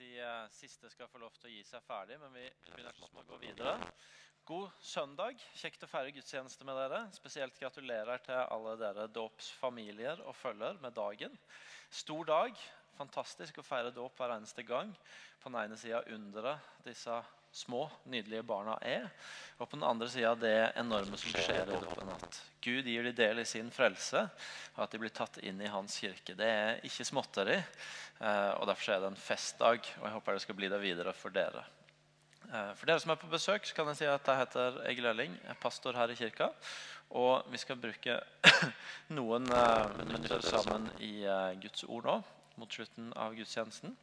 De eh, siste skal få lov til å gi seg ferdig, men vi begynner smått å gå videre. God søndag. Kjekt å feire gudstjeneste med dere. Spesielt gratulerer til alle dere dåpsfamilier og følger med dagen. Stor dag. Fantastisk å feire dåp hver eneste gang. På den ene sida underet disse små, nydelige barna er. Og på den andre sida det enorme som skjer i dåpen. At Gud gir de del i sin frelse, og at de blir tatt inn i hans kirke. Det er ikke småtteri. Eh, og Derfor er det en festdag, og jeg håper det skal bli det videre for dere. Eh, for dere som er på besøk, så kan jeg si at jeg heter Egil Elling, jeg er pastor her i kirka. Og vi skal bruke noen uh, minutter sammen i Guds ord nå, mot slutten av gudstjenesten.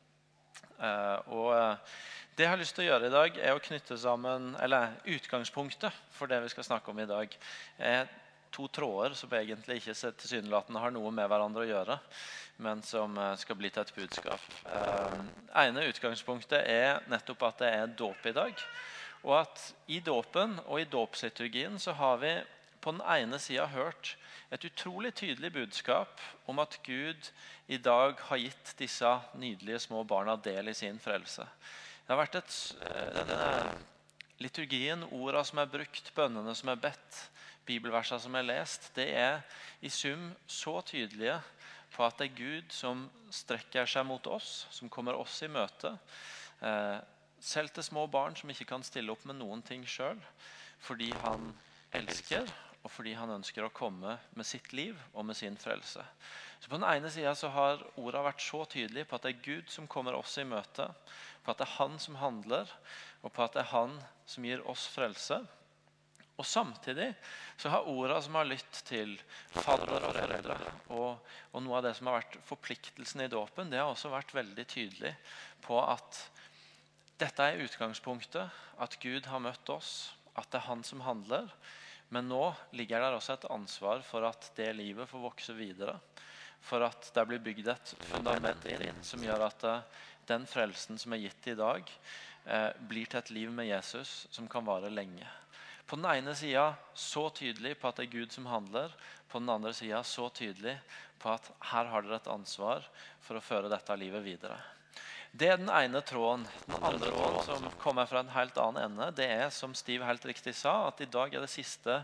Uh, og det jeg har lyst til å gjøre i dag, er å knytte sammen Eller utgangspunktet for det vi skal snakke om i dag, er to tråder som egentlig ikke tilsynelatende har noe med hverandre å gjøre, men som eh, skal bli til et budskap. Det ene utgangspunktet er nettopp at det er dåp i dag. Og at i dåpen og i dåpsliturgien så har vi på den ene sida hørt et utrolig tydelig budskap om at Gud i dag har gitt disse nydelige små barna del i sin frelse. Det har vært et, eh, denne liturgien, orda som er brukt, bønnene som er bedt, bibelversene som er lest, det er i sum så tydelige på at det er Gud som strekker seg mot oss, som kommer oss i møte. Eh, selv til små barn som ikke kan stille opp med noen ting sjøl. Fordi han elsker, og fordi han ønsker å komme med sitt liv og med sin frelse. Så På den ene sida har orda vært så tydelige på at det er Gud som kommer oss i møte. På at det er han som handler, og på at det er han som gir oss frelse. Og Samtidig så har orda som har lytt til fadder og foreldre, og, og, noe av det som har vært forpliktelsen i dåpen, det har også vært veldig tydelig på at dette er utgangspunktet. At Gud har møtt oss, at det er Han som handler. Men nå ligger der også et ansvar for at det livet får vokse videre. For at det blir bygd et fundament som gjør at eh, den frelsen som er gitt i dag, eh, blir til et liv med Jesus som kan vare lenge. På den ene sida så tydelig på at det er Gud som handler. På den andre sida så tydelig på at her har dere et ansvar for å føre dette livet videre. Det er den ene tråden. Den andre tråden som kommer fra en helt annen ende, det er som Steve helt riktig sa, at i dag er det siste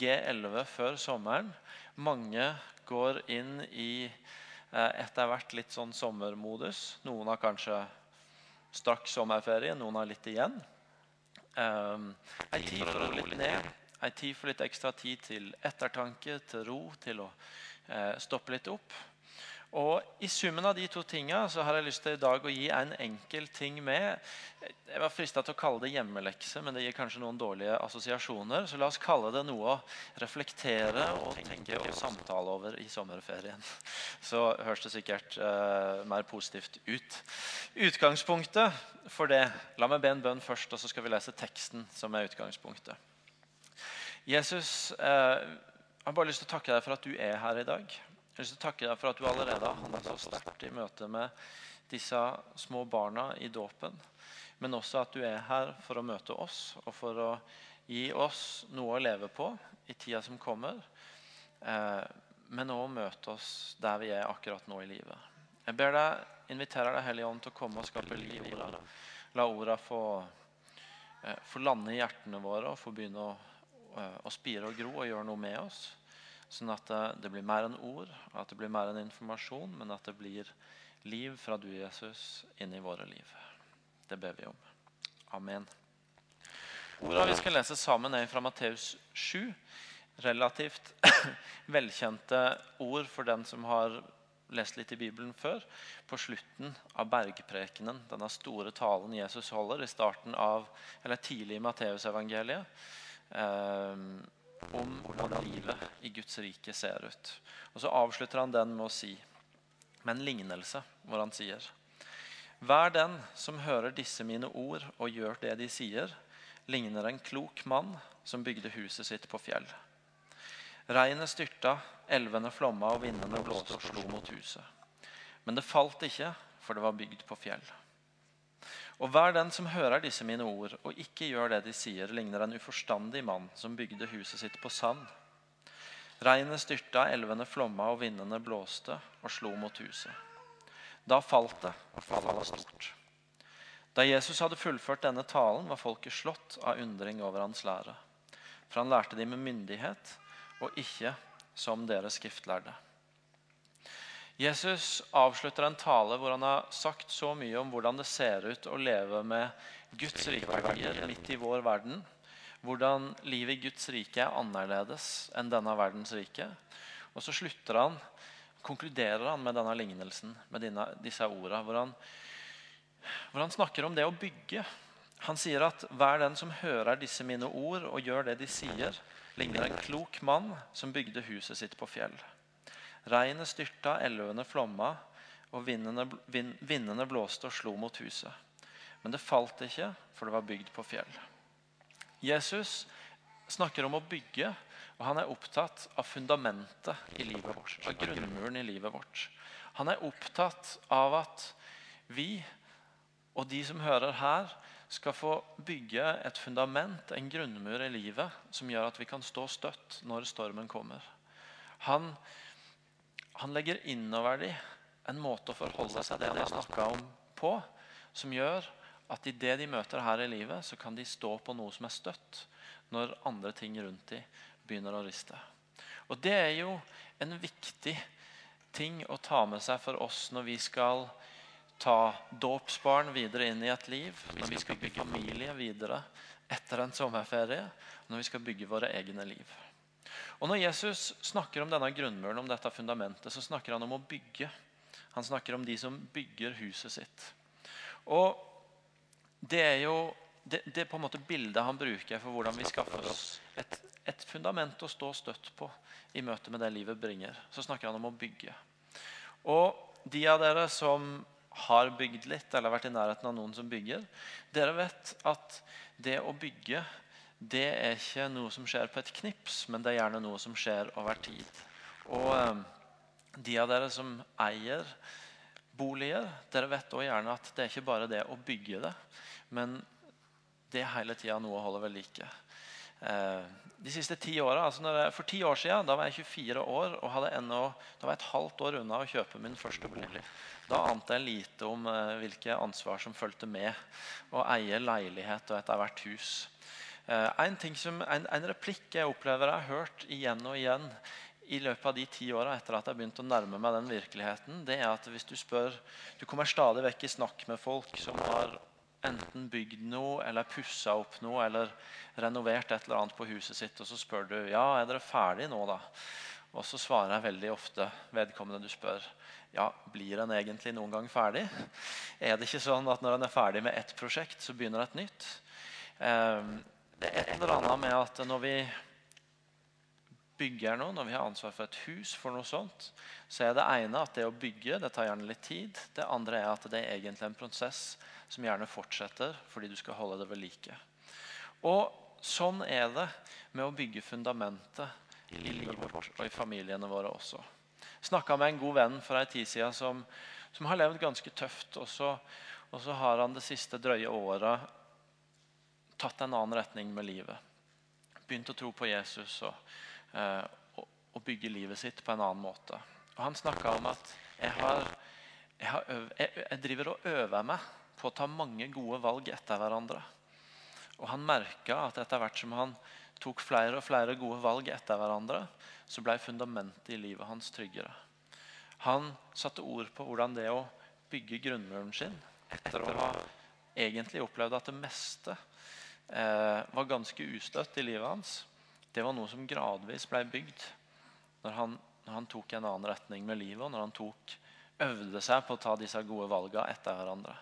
G11 før sommeren. Mange går inn i eh, etter hvert litt sånn sommermodus. Noen har kanskje straks sommerferie, noen har litt igjen. Um, ei tid for å roe litt ned. Ei tid for litt ekstra tid til ettertanke, til ro, til å eh, stoppe litt opp. Og I summen av de to tingene så har jeg lyst til i dag å gi en enkel ting med. Jeg var frista til å kalle det hjemmelekse, men det gir kanskje noen dårlige assosiasjoner. Så la oss kalle det noe å reflektere og tenke og samtale over i sommerferien. Så høres det sikkert uh, mer positivt ut. Utgangspunktet for det La meg be en bønn først, og så skal vi lese teksten som er utgangspunktet. Jesus, uh, jeg har bare lyst til å takke deg for at du er her i dag. Jeg å takke deg for at du allerede har handlet så sterkt i møte med disse små barna i dåpen. Men også at du er her for å møte oss og for å gi oss noe å leve på i tida som kommer. Eh, men òg møte oss der vi er akkurat nå i livet. Jeg ber deg, inviterer deg Hellige Ånd til å komme og skape liv i orda. La orda få, eh, få, lande i hjertene våre og få begynne å, eh, å spire og gro og gjøre noe med oss. Sånn at det blir mer enn ord, at det blir mer enn informasjon, men at det blir liv fra du, Jesus, inn i våre liv. Det ber vi om. Amen. Ordene vi skal lese sammen, er fra Matteus 7. Relativt velkjente ord for den som har lest litt i Bibelen før. På slutten av bergprekenen, denne store talen Jesus holder i starten av, eller tidlig i Matteusevangeliet. Eh, om hvordan livet i Guds rike ser ut. Og Så avslutter han den med å si med en lignelse, hvor han sier Vær den som hører disse mine ord og gjør det de sier, ligner en klok mann som bygde huset sitt på fjell. Regnet styrta, elvene flomma og vindene blåste og slo mot huset. Men det falt ikke, for det var bygd på fjell. Og hver den som hører disse mine ord og ikke gjør det de sier, ligner en uforstandig mann som bygde huset sitt på sand. Regnet styrta, elvene flomma og vindene blåste og slo mot huset. Da falt det, og fallet var stort. Da Jesus hadde fullført denne talen, var folket slått av undring over hans lære. For han lærte dem med myndighet, og ikke som deres skriftlærde. Jesus avslutter en tale hvor han har sagt så mye om hvordan det ser ut å leve med Guds rike verdier midt i vår verden. Hvordan livet i Guds rike er annerledes enn denne verdens rike. Og så slutter han, konkluderer han med denne lignelsen, med dine, disse ordene, hvor hvor han snakker om det å bygge. Han sier at hver den som hører disse mine ord og gjør det de sier, ligner en klok mann som bygde huset sitt på fjell. Regnet styrta, elvene flomma, og vindene, vind, vindene blåste og slo mot huset. Men det falt ikke, for det var bygd på fjell. Jesus snakker om å bygge, og han er opptatt av fundamentet i livet vårt. Av grunnmuren i livet vårt. Han er opptatt av at vi og de som hører her, skal få bygge et fundament, en grunnmur i livet, som gjør at vi kan stå støtt når stormen kommer. Han han legger innover dem en måte å forholde seg til det han har snakka om, på, som gjør at i det de møter her i livet, så kan de stå på noe som er støtt, når andre ting rundt dem begynner å riste. Og Det er jo en viktig ting å ta med seg for oss når vi skal ta dåpsbarn videre inn i et liv, når vi skal bygge familie videre etter en sommerferie, når vi skal bygge våre egne liv. Og Når Jesus snakker om denne grunnmuren, om dette fundamentet, så snakker han om å bygge. Han snakker om de som bygger huset sitt. Og Det er jo det, det er på en måte bildet han bruker for hvordan vi skaffer oss et, et fundament å stå støtt på i møte med det livet bringer. Så snakker han om å bygge. Og de av dere som har bygd litt, eller vært i nærheten av noen som bygger, dere vet at det å bygge det er ikke noe som skjer på et knips, men det er gjerne noe som skjer over tid. Og eh, de av dere som eier boliger, dere vet også gjerne at det er ikke bare det å bygge det, men det er hele tida noe å holde ved like. Eh, de siste ti åra, altså jeg, For ti år siden da var jeg 24 år og hadde ennå, da var jeg et halvt år unna å kjøpe min første bolig. Da ante jeg lite om eh, hvilke ansvar som fulgte med å eie leilighet og etter hvert hus. Eh, en, som, en, en, replikk jeg opplever jeg har hørt igjen og igjen i løpet av de ti åra etter at jeg begynte å nærme meg den virkeligheten, det er at hvis du spør Du kommer stadig vekk i snakk med folk som har enten bygd noe eller pussa opp noe eller renovert et eller annet på huset sitt, og så spør du ja, er dere ferdig nå, da? Og så svarer jeg veldig ofte vedkommende du spør ja, blir en egentlig noen gang ferdig? Er det ikke sånn at når en er ferdig med ett prosjekt, så begynner et nytt? Um, det er et eller annet med at når vi bygger noe, når vi har ansvar for et hus, for noe sånt, så er det ene at det å bygge det tar gjerne litt tid. Det andre er at det er egentlig en prosess som gjerne fortsetter fordi du skal holde det ved like. Og sånn er det med å bygge fundamentet i livet vårt og i familiene våre også. Snakka med en god venn for ei tid siden som, som, har levd ganske tøft. Og så, og så har han det siste drøye året tatt en annen retning med livet. Begynt å tro på Jesus og, eh, og, og, bygge livet sitt på en annen måte. Og Han snakka om at jeg, har, jeg, har øv, jeg, jeg, driver og øver meg på å ta mange gode valg etter hverandre. Og Han merka at etter hvert som han tok flere og flere gode valg etter hverandre, så ble fundamentet i livet hans tryggere. Han satte ord på hvordan det å bygge grunnmuren sin etter å ha egentlig opplevd at det meste var ganske ustøtt i livet hans, det var noe som gradvis ble bygd når han, når han, tok en annen retning med livet, og når han tok, øvde seg på å ta disse gode valgene etter hverandre.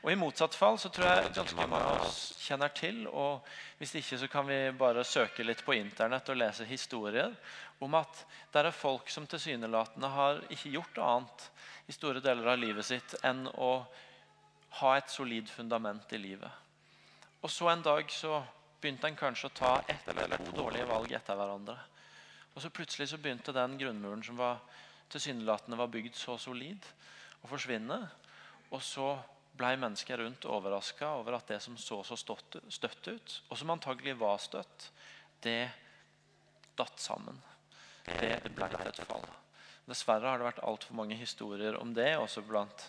Og I motsatt fall så tror jeg ganske mange av oss kjenner til, og hvis ikke så kan vi bare søke litt på internett og lese historier om at det er folk som tilsynelatende har ikke gjort annet i store deler av livet sitt enn å ha et solid fundament i livet. Og så en dag så begynte en kanskje å ta ett eller to dårlige valg etter hverandre. Og så plutselig så begynte den grunnmuren som var tilsynelatende var bygd så solid, å forsvinne. Og så ble mennesker rundt overraska over at det som så så støtt ut, og som antagelig var støtt, det datt sammen. Det ble et fall. Dessverre har det vært altfor mange historier om det, også blant,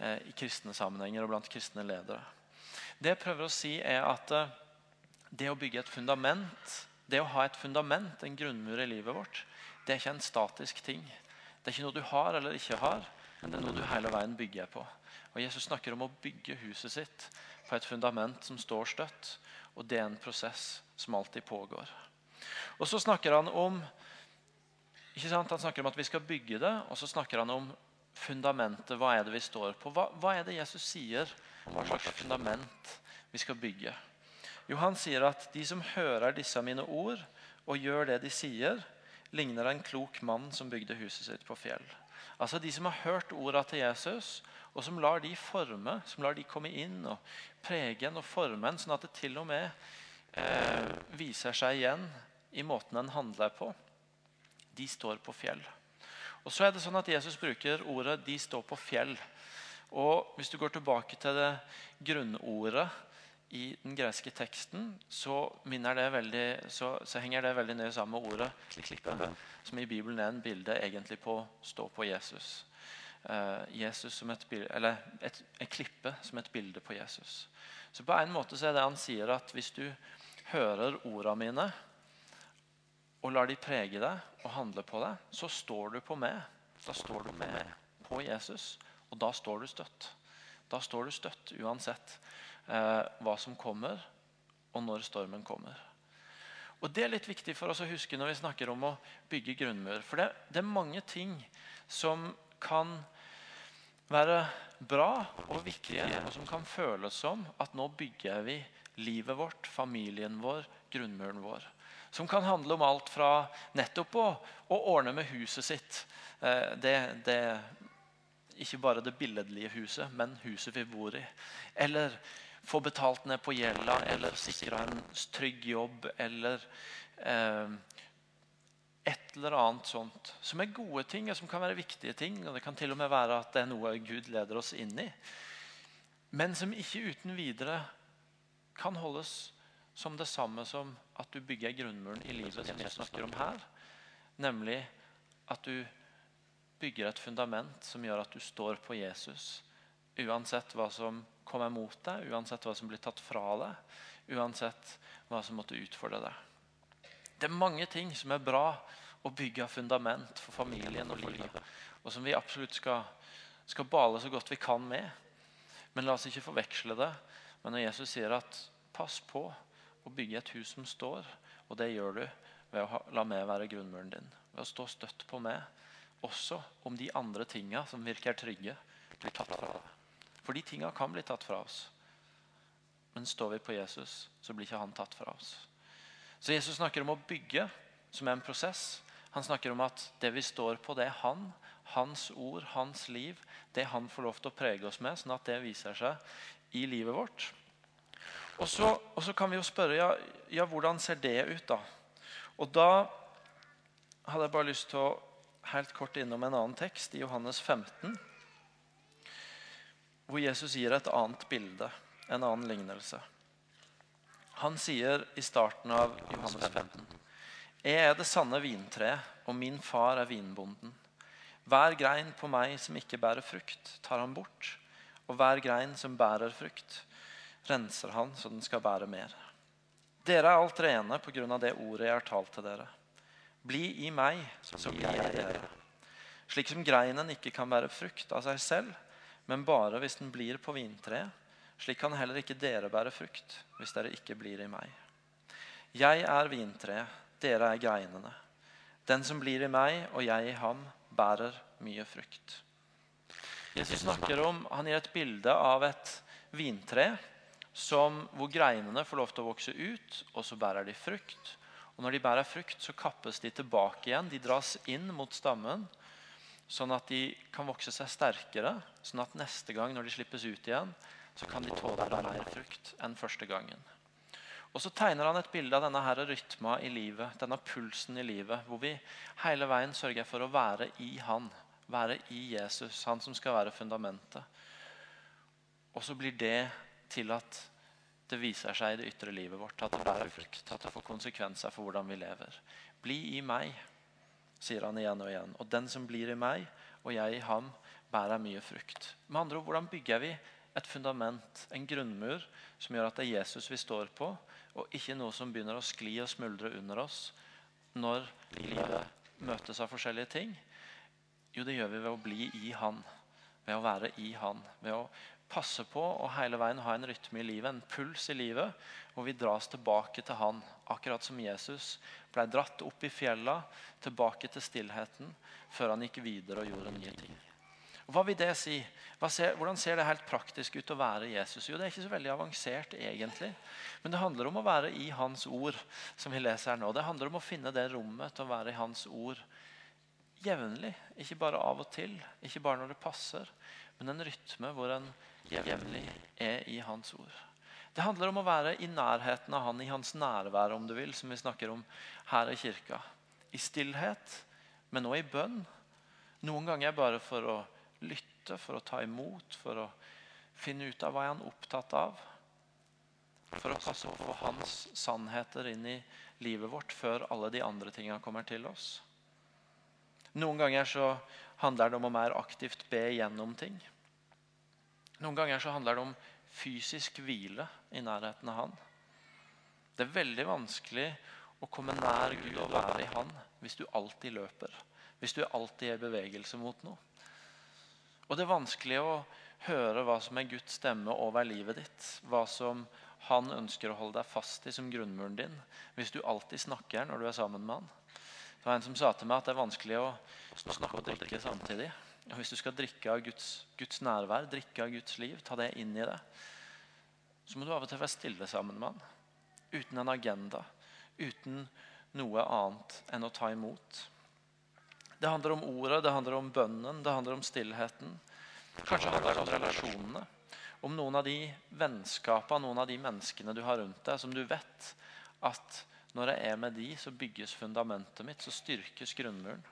i kristne sammenhenger og blant kristne ledere. Det jeg prøver å si, er at eh, det å bygge et fundament, det å ha et fundament, en grunnmur i livet vårt, det er ikke en statisk ting. Det er ikke noe du har eller ikke har, men det er noe du hele veien bygger på. Og Jesus snakker om å bygge huset sitt på et fundament som står støtt. Og det er en prosess som alltid pågår. Og så snakker han om ikke sant? Han snakker om at vi skal bygge det, og så snakker han om fundamentet. Hva er det vi står på? Hva, hva er det Jesus sier? Hva slags fundament vi skal bygge? Jo, Han sier at de som hører disse mine ord og gjør det de sier, ligner en klok mann som bygde huset sitt på fjell. Altså De som har hørt orda til Jesus, og som lar de forme, som lar de komme inn og prege en og forme en, sånn at det til og med eh, viser seg igjen i måten en handler på. De står på fjell. Og så er det sånn at Jesus bruker ordet 'de står på fjell'. Og Hvis du går tilbake til det grunnordet i den greske teksten, så, det veldig, så, så henger det veldig nøye sammen med ordet 'klippe', som i Bibelen er en bilde egentlig på stå på Jesus. Uh, Jesus som et, eller et, en klippe som et bilde på Jesus. Så på en måte så er det han sier at hvis du hører ordene mine og lar de prege deg og handle på deg, så står du på meg. Da står du med på Jesus, og da står du støtt. Da står du støtt uansett eh, hva som kommer, og når stormen kommer. Og Det er litt viktig for oss å huske når vi snakker om å bygge grunnmur. For det, det er mange ting som kan være bra og viktige, og som kan føles som at nå bygger vi livet vårt, familien vår, grunnmuren vår. Som kan handle om alt fra nettopp å, å ordne med huset sitt. Eh, det, det, ikke bare det billedlige huset, men huset vi bor i. Eller få betalt ned på gjelda, eller sikre en trygg jobb, eller eh, et eller annet sånt. Som er gode ting, og som kan være viktige ting. og Det kan til og med være at det er noe Gud leder oss inn i. Men som ikke uten videre kan holdes som det samme som at du bygger grunnmuren i livet som jeg snakker om her. Nemlig at du bygger et fundament som gjør at du står på Jesus. Uansett hva som kommer mot deg, uansett hva som blir tatt fra deg, uansett hva som måtte utfordre deg. Det er mange ting som er bra å bygge fundament for familien og livet, og som vi absolutt skal, skal bale så godt vi kan med. Men la oss ikke forveksle det. Men når Jesus sier at 'pass på å bygge et hus som står. Og det gjør du ved å la meg være grunnmuren din. Ved å stå støtt på meg. Også om de andre tinga som virker trygge, blir tatt fra deg. For de tinga kan bli tatt fra oss. Men står vi på Jesus, så blir ikke han tatt fra oss. Så Jesus snakker om å bygge, som er en prosess. Han snakker om at det vi står på, det er han. Hans ord, hans liv. Det han får lov til å prege oss med, sånn at det viser seg i livet vårt. Og så, og så, kan vi jo spørre ja, ja, hvordan ser det ut, da? Og da hadde jeg bare lyst til å helt kort innom en annen tekst, i Johannes 15. Hvor Jesus gir et annet bilde, en annen lignelse. Han sier i starten av Johannes 15.: Jeg er det sanne vintreet, og min far er vinbonden. Hver grein på meg som ikke bærer frukt, tar han bort. Og hver grein som bærer frukt, renser han så den skal bære mer. Dere er alt rene på grunn av det ordet jeg har talt til dere. Bli i meg, så blir jeg dere. Slik som greinen ikke kan bære frukt av seg selv, men bare hvis den blir på vintreet, slik kan heller ikke dere bære frukt hvis dere ikke blir i meg. Jeg er vintreet, dere er greinene. Den som blir i meg og jeg i ham, bærer mye frukt. Jesus snakker om, Han gir et bilde av et vintre som, hvor greinene får lov til å vokse ut, og så bærer de frukt. Og Når de bærer frukt, så kappes de tilbake igjen. De dras inn mot stammen, sånn at de kan vokse seg sterkere. Sånn at neste gang når de slippes ut igjen, så kan de tåle mer frukt enn første gangen. Og Så tegner han et bilde av denne her rytma i livet, denne pulsen i livet, hvor vi hele veien sørger for å være i Han, være i Jesus, han som skal være fundamentet. Og så blir det til at det viser seg i det ytre livet vårt, at det bærer frukt, at det får konsekvenser for hvordan vi lever. Bli i meg, sier han igjen og igjen. Og den som blir i meg, og jeg i ham, bærer mye frukt. Med andre ord, Hvordan bygger vi et fundament, en grunnmur, som gjør at det er Jesus vi står på, og ikke noe som begynner å skli og smuldre under oss når livet møtes av forskjellige ting? Jo, det gjør vi ved å bli i Han, ved å være i Han. Ved å passe på å hele veien ha en rytme i livet, en puls i livet, hvor vi dras tilbake til Han. Akkurat som Jesus ble dratt opp i fjella, tilbake til stillheten, før han gikk videre og gjorde nye ting. Hva vil det si? Ser, hvordan ser det helt praktisk ut å være Jesus? Jo, Det er ikke så veldig avansert, egentlig. Men det handler om å være i Hans ord, som vi leser her nå. Det handler om å finne det rommet til å være i Hans ord jevnlig. Ikke bare av og til, ikke bare når det passer, men en rytme hvor en jevnlig er i Hans ord. Det handler om å være i nærheten av Han, i Hans nærvær, om du vil, som vi snakker om her i kirka. I stillhet, men også i bønn. Noen ganger bare for å lytte, for å ta imot, for å finne ut av hva er han opptatt av. For å passe på hans sannheter inn i livet vårt før alle de andre tingene kommer til oss. Noen ganger så handler det om å mer aktivt be gjennom ting. Noen ganger så handler det om fysisk hvile i nærheten av Han. Det er veldig vanskelig å komme nær Gud og være i Han hvis du alltid løper. Hvis du alltid er i bevegelse mot noe. Og det er vanskelig å høre hva som er Guds stemme over livet ditt. Hva som han ønsker å holde deg fast i som grunnmuren din. Hvis du alltid snakker når du er sammen med han. Det var En som sa til meg at det er vanskelig å snakke og drikke samtidig. Og Hvis du skal drikke av Guds, Guds, nærvær, drikke av Guds liv, ta det inn i det, så må du av og til være stille sammen med han. Uten en agenda. Uten noe annet enn å ta imot. Det handler om ordet, det handler om bønnen, det handler om stillheten. Kanskje handler det om relasjonene. Om noen av de vennskapene, noen av de menneskene du har rundt deg, som du vet at når jeg er med de, så bygges fundamentet mitt, så styrkes grunnmuren.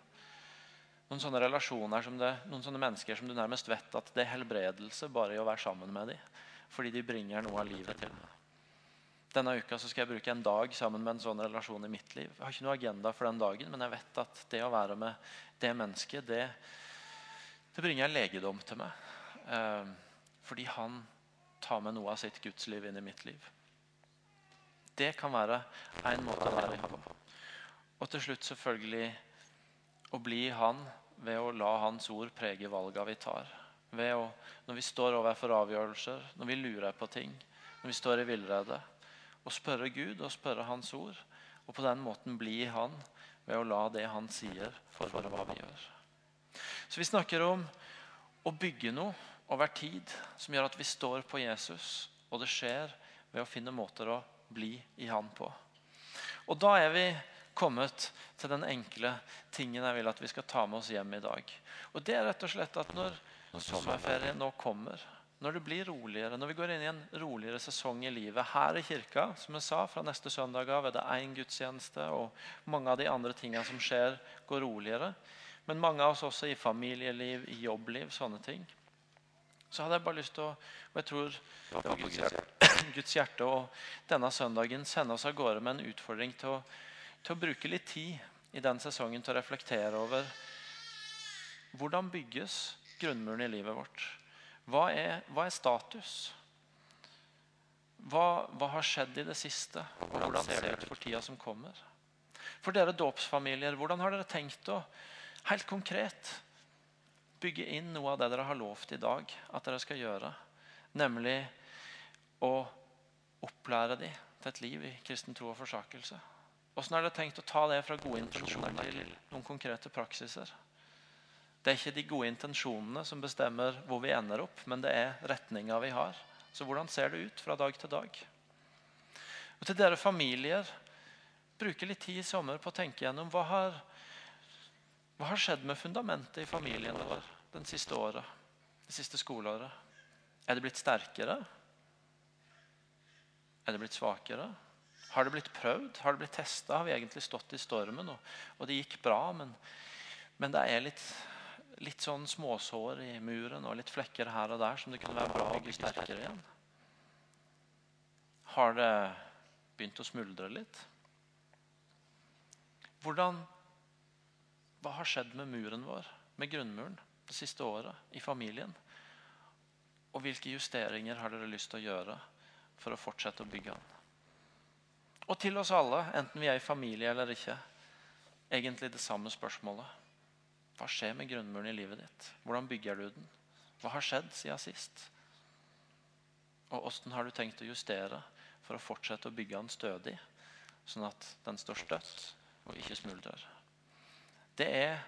Noen sånne relasjoner som det, noen sånne mennesker som du nærmest vet at det er helbredelse bare i å være sammen med dem. Fordi de bringer noe av livet til meg. Denne uka skal jeg bruke en dag sammen med en sånn relasjon i mitt liv. Jeg har ikke noe agenda for den dagen, men jeg vet at det å være med det mennesket, det, det bringer legedom til meg. Eh, fordi han tar med noe av sitt gudsliv inn i mitt liv. Det kan være en måte å være i ham på. Og til slutt selvfølgelig å bli han ved å la hans ord prege valgene vi tar. Å, når vi står overfor avgjørelser, når vi lurer på ting, når vi står i villrede Å spørre Gud og spørre Hans ord. Og på den måten bli Han ved å la det Han sier, for hva vi gjør. Så vi snakker om å bygge noe over tid som gjør at vi står på Jesus. Og det skjer ved å finne måter å bli i Han på. Og da er vi kommet til den enkle tingen jeg vil at vi skal ta med oss hjem i dag. Og det er rett og slett at når sommerferien nå kommer når det blir roligere, når vi går inn i en roligere sesong i livet her i kirka, som jeg sa, fra neste søndag av er det én gudstjeneste, og mange av de andre tingene som skjer, går roligere. Men mange av oss også i familieliv, i jobbliv, sånne ting. Så hadde jeg bare lyst til å Og jeg tror det var Guds hjerte, Guds hjerte og denne søndagen sende oss av gårde med en utfordring til å, til å bruke litt tid i den sesongen til å reflektere over hvordan bygges grunnmuren i livet vårt. Hva er, hva er status? Hva, hva, har skjedd i det siste? Hvordan ser det ut for tida som kommer? For dere dåpsfamilier, hvordan har dere tenkt å helt konkret bygge inn noe av det dere har lovt i dag at dere skal gjøre? Nemlig å opplære dem til et liv i kristen tro og forsakelse. Åssen har dere tenkt å ta det fra gode intensjoner til noen konkrete praksiser? Det er ikke de gode intensjonene som bestemmer hvor vi ender opp, men det er retninga vi har. Så hvordan ser det ut fra dag til dag? Og Til dere familier, bruke litt tid i sommer på å tenke gjennom hva har, hva har skjedd med fundamentet i familien vår den siste året, det siste skoleåret. Er det blitt sterkere? Er det blitt svakere? Har det blitt prøvd? Har det blitt testa? Har vi egentlig stått i stormen? Og, og det gikk bra, men, men det er litt litt sånn småsår i muren og litt flekker her og der som det kunne være bra å bli sterkere igjen? Har det begynt å smuldre litt? Hvordan hva har skjedd med muren vår, med grunnmuren, det siste året i familien? Og hvilke justeringer har dere lyst til å gjøre for å fortsette å bygge den? Og til oss alle, enten vi er i familie eller ikke, egentlig det samme spørsmålet. Hva skjer med grunnmuren i livet ditt? Hvordan bygger du den? Hva har skjedd siden sist? Og hvordan har du tenkt å justere for å fortsette å bygge den stødig, sånn at den står støtt og ikke smuldrer? Det er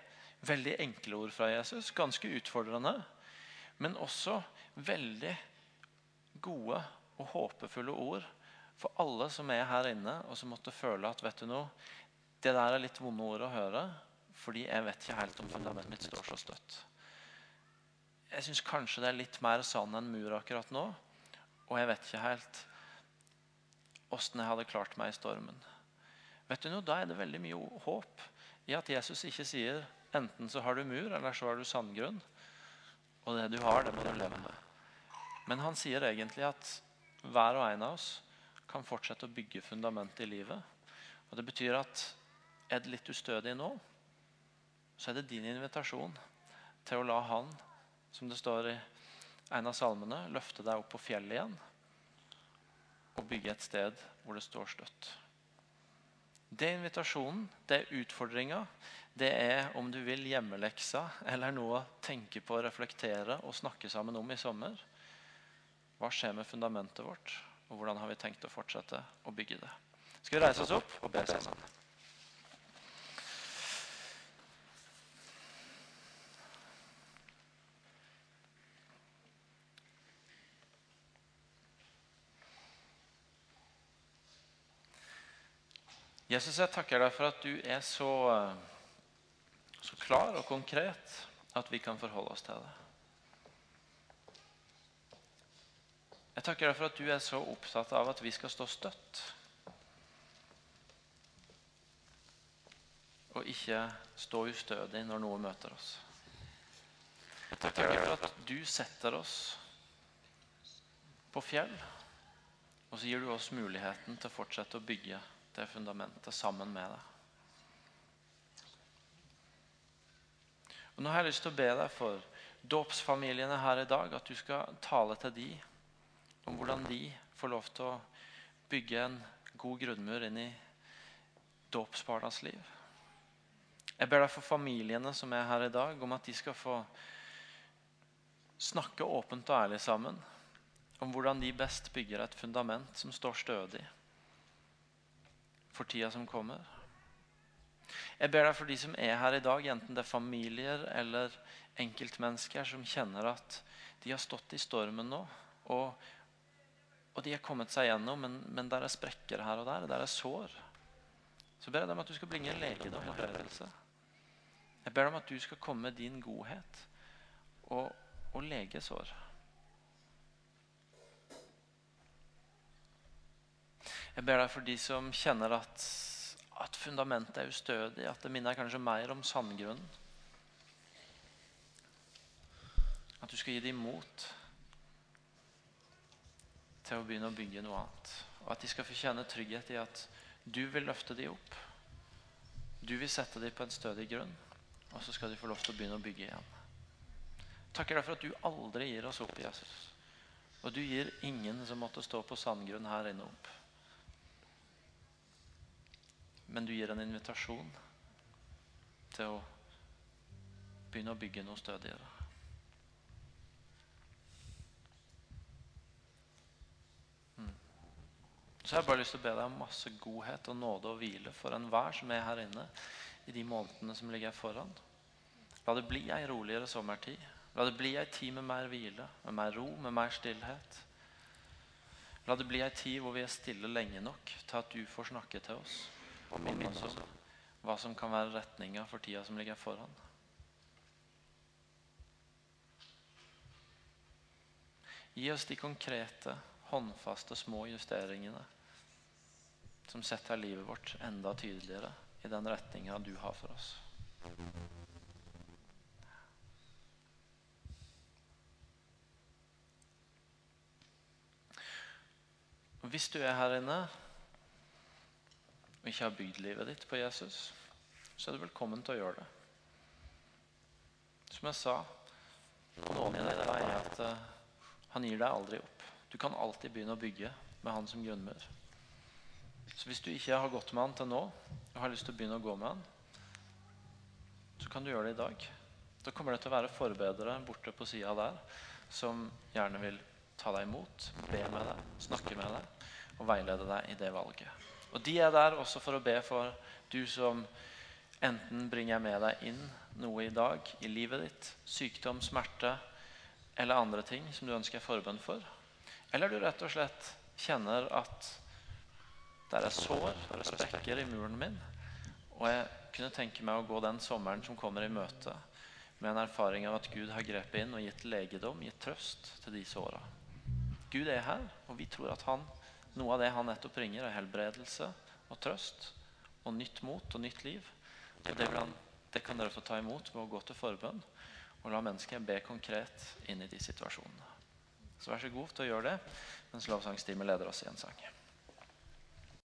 veldig enkle ord fra Jesus, ganske utfordrende, men også veldig gode og håpefulle ord for alle som er her inne og som måtte føle at vet du noe, det der er litt vonde ord å høre, fordi jeg vet ikke helt om fundamentet mitt står så støtt. Jeg syns kanskje det er litt mer sand enn mur akkurat nå. Og jeg vet ikke helt åssen jeg hadde klart meg i stormen. Vet du noe, Da er det veldig mye håp i at Jesus ikke sier enten så har du mur, eller så har du sandgrunn. Og det du har, det må du leve med. Men han sier egentlig at hver og en av oss kan fortsette å bygge fundamentet i livet. Og Det betyr at er det litt ustødig nå, så er det din invitasjon til å la Han, som det står i en av salmene, løfte deg opp på fjellet igjen og bygge et sted hvor det står støtt. Det er invitasjonen, det er utfordringa. Det er om du vil hjemmeleksa eller noe å tenke på, reflektere og snakke sammen om i sommer. Hva skjer med fundamentet vårt, og hvordan har vi tenkt å fortsette å bygge det? Skal vi reise oss opp og be sammen? Jesus, jeg takker deg for at du er så, eh, så klar og konkret at vi kan forholde oss til det. Jeg takker deg for at du er så opptatt av at vi skal stå støtt. Og ikke stå ustødig når noe møter oss. Jeg takker deg for at du setter oss på fjell, og så gir du oss muligheten til å fortsette å bygge det fundamentet sammen med deg. Og Nå har jeg lyst til å be deg for dåpsfamiliene her i dag, at du skal tale til de om hvordan de får lov til å bygge en god grunnmur inn i dåpsbarnas liv. Jeg ber deg for familiene som er her i dag, om at de skal få snakke åpent og ærlig sammen om hvordan de best bygger et fundament som står stødig for tida som kommer. Jeg ber deg for de som er her i dag, enten det er familier eller enkeltmennesker som kjenner at de har stått i stormen nå, og, og de har kommet seg gjennom, men, men der er sprekker her og der, der er sår. Så ber jeg deg om at du skal bringe legedom og helbredelse. Jeg ber deg om at du skal komme med din godhet og, og lege sår. Jeg ber deg for de som kjenner at, at fundamentet er ustødig, at det minner kanskje mer om sandgrunnen. At du skal gi dem mot til å begynne å bygge noe annet. Og at de skal få kjenne trygghet i at du vil løfte dem opp. Du vil sette dem på en stødig grunn, og så skal de få lov til å begynne å bygge igjen. Takker deg for at du aldri gir oss opp, Jesus. Og du gir ingen som måtte stå på sandgrunn her inne, opp men du gir en invitasjon til å begynne å bygge noe stødigere. Mm. Så jeg har bare lyst til å be deg om masse godhet og nåde og hvile for enhver som er her inne i de månedene som ligger foran. La det bli ei roligere sommertid. La det bli ei tid med mer hvile, med mer ro, med mer stillhet. La det bli ei tid hvor vi er stille lenge nok til at du får snakke til oss og minne oss om hva som kan være retninga for tida som ligger foran. Gi oss de konkrete, håndfaste, små justeringene som setter livet vårt enda tydeligere i den retninga du har for oss. Hvis du er her inne og ikke har bygd livet ditt på Jesus, så er du velkommen til å gjøre det. Som jeg sa, på noen i det er at uh, han gir deg aldri opp. Du kan alltid begynne å bygge med han som grunnmur. Så hvis du ikke har gått med han til nå, og har lyst til å begynne å gå med han, så kan du gjøre det i dag. Da kommer det til å være forbedere borte på sida der som gjerne vil ta deg imot, be med deg, snakke med deg og veilede deg i det valget. Og de er der også for å be for du som enten bringer med deg inn noe i dag i livet ditt, sykdom, smerte eller andre ting som du ønsker forbønn for. Eller du rett og slett kjenner at det er sår og sprekker i muren min, og jeg kunne tenke meg å gå den sommeren som kommer i møte med en erfaring av at Gud har grepet inn og gitt legedom, gitt trøst til de såra. Gud er her, og vi tror at han, noe av det han nettopp bringer, er helbredelse og trøst og nytt mot og nytt liv. Og det, han, det kan dere få ta imot ved å gå til forbønn og la mennesket be konkret inn i de situasjonene. Så vær så god til å gjøre det mens lovsangstimen leder oss i en sang.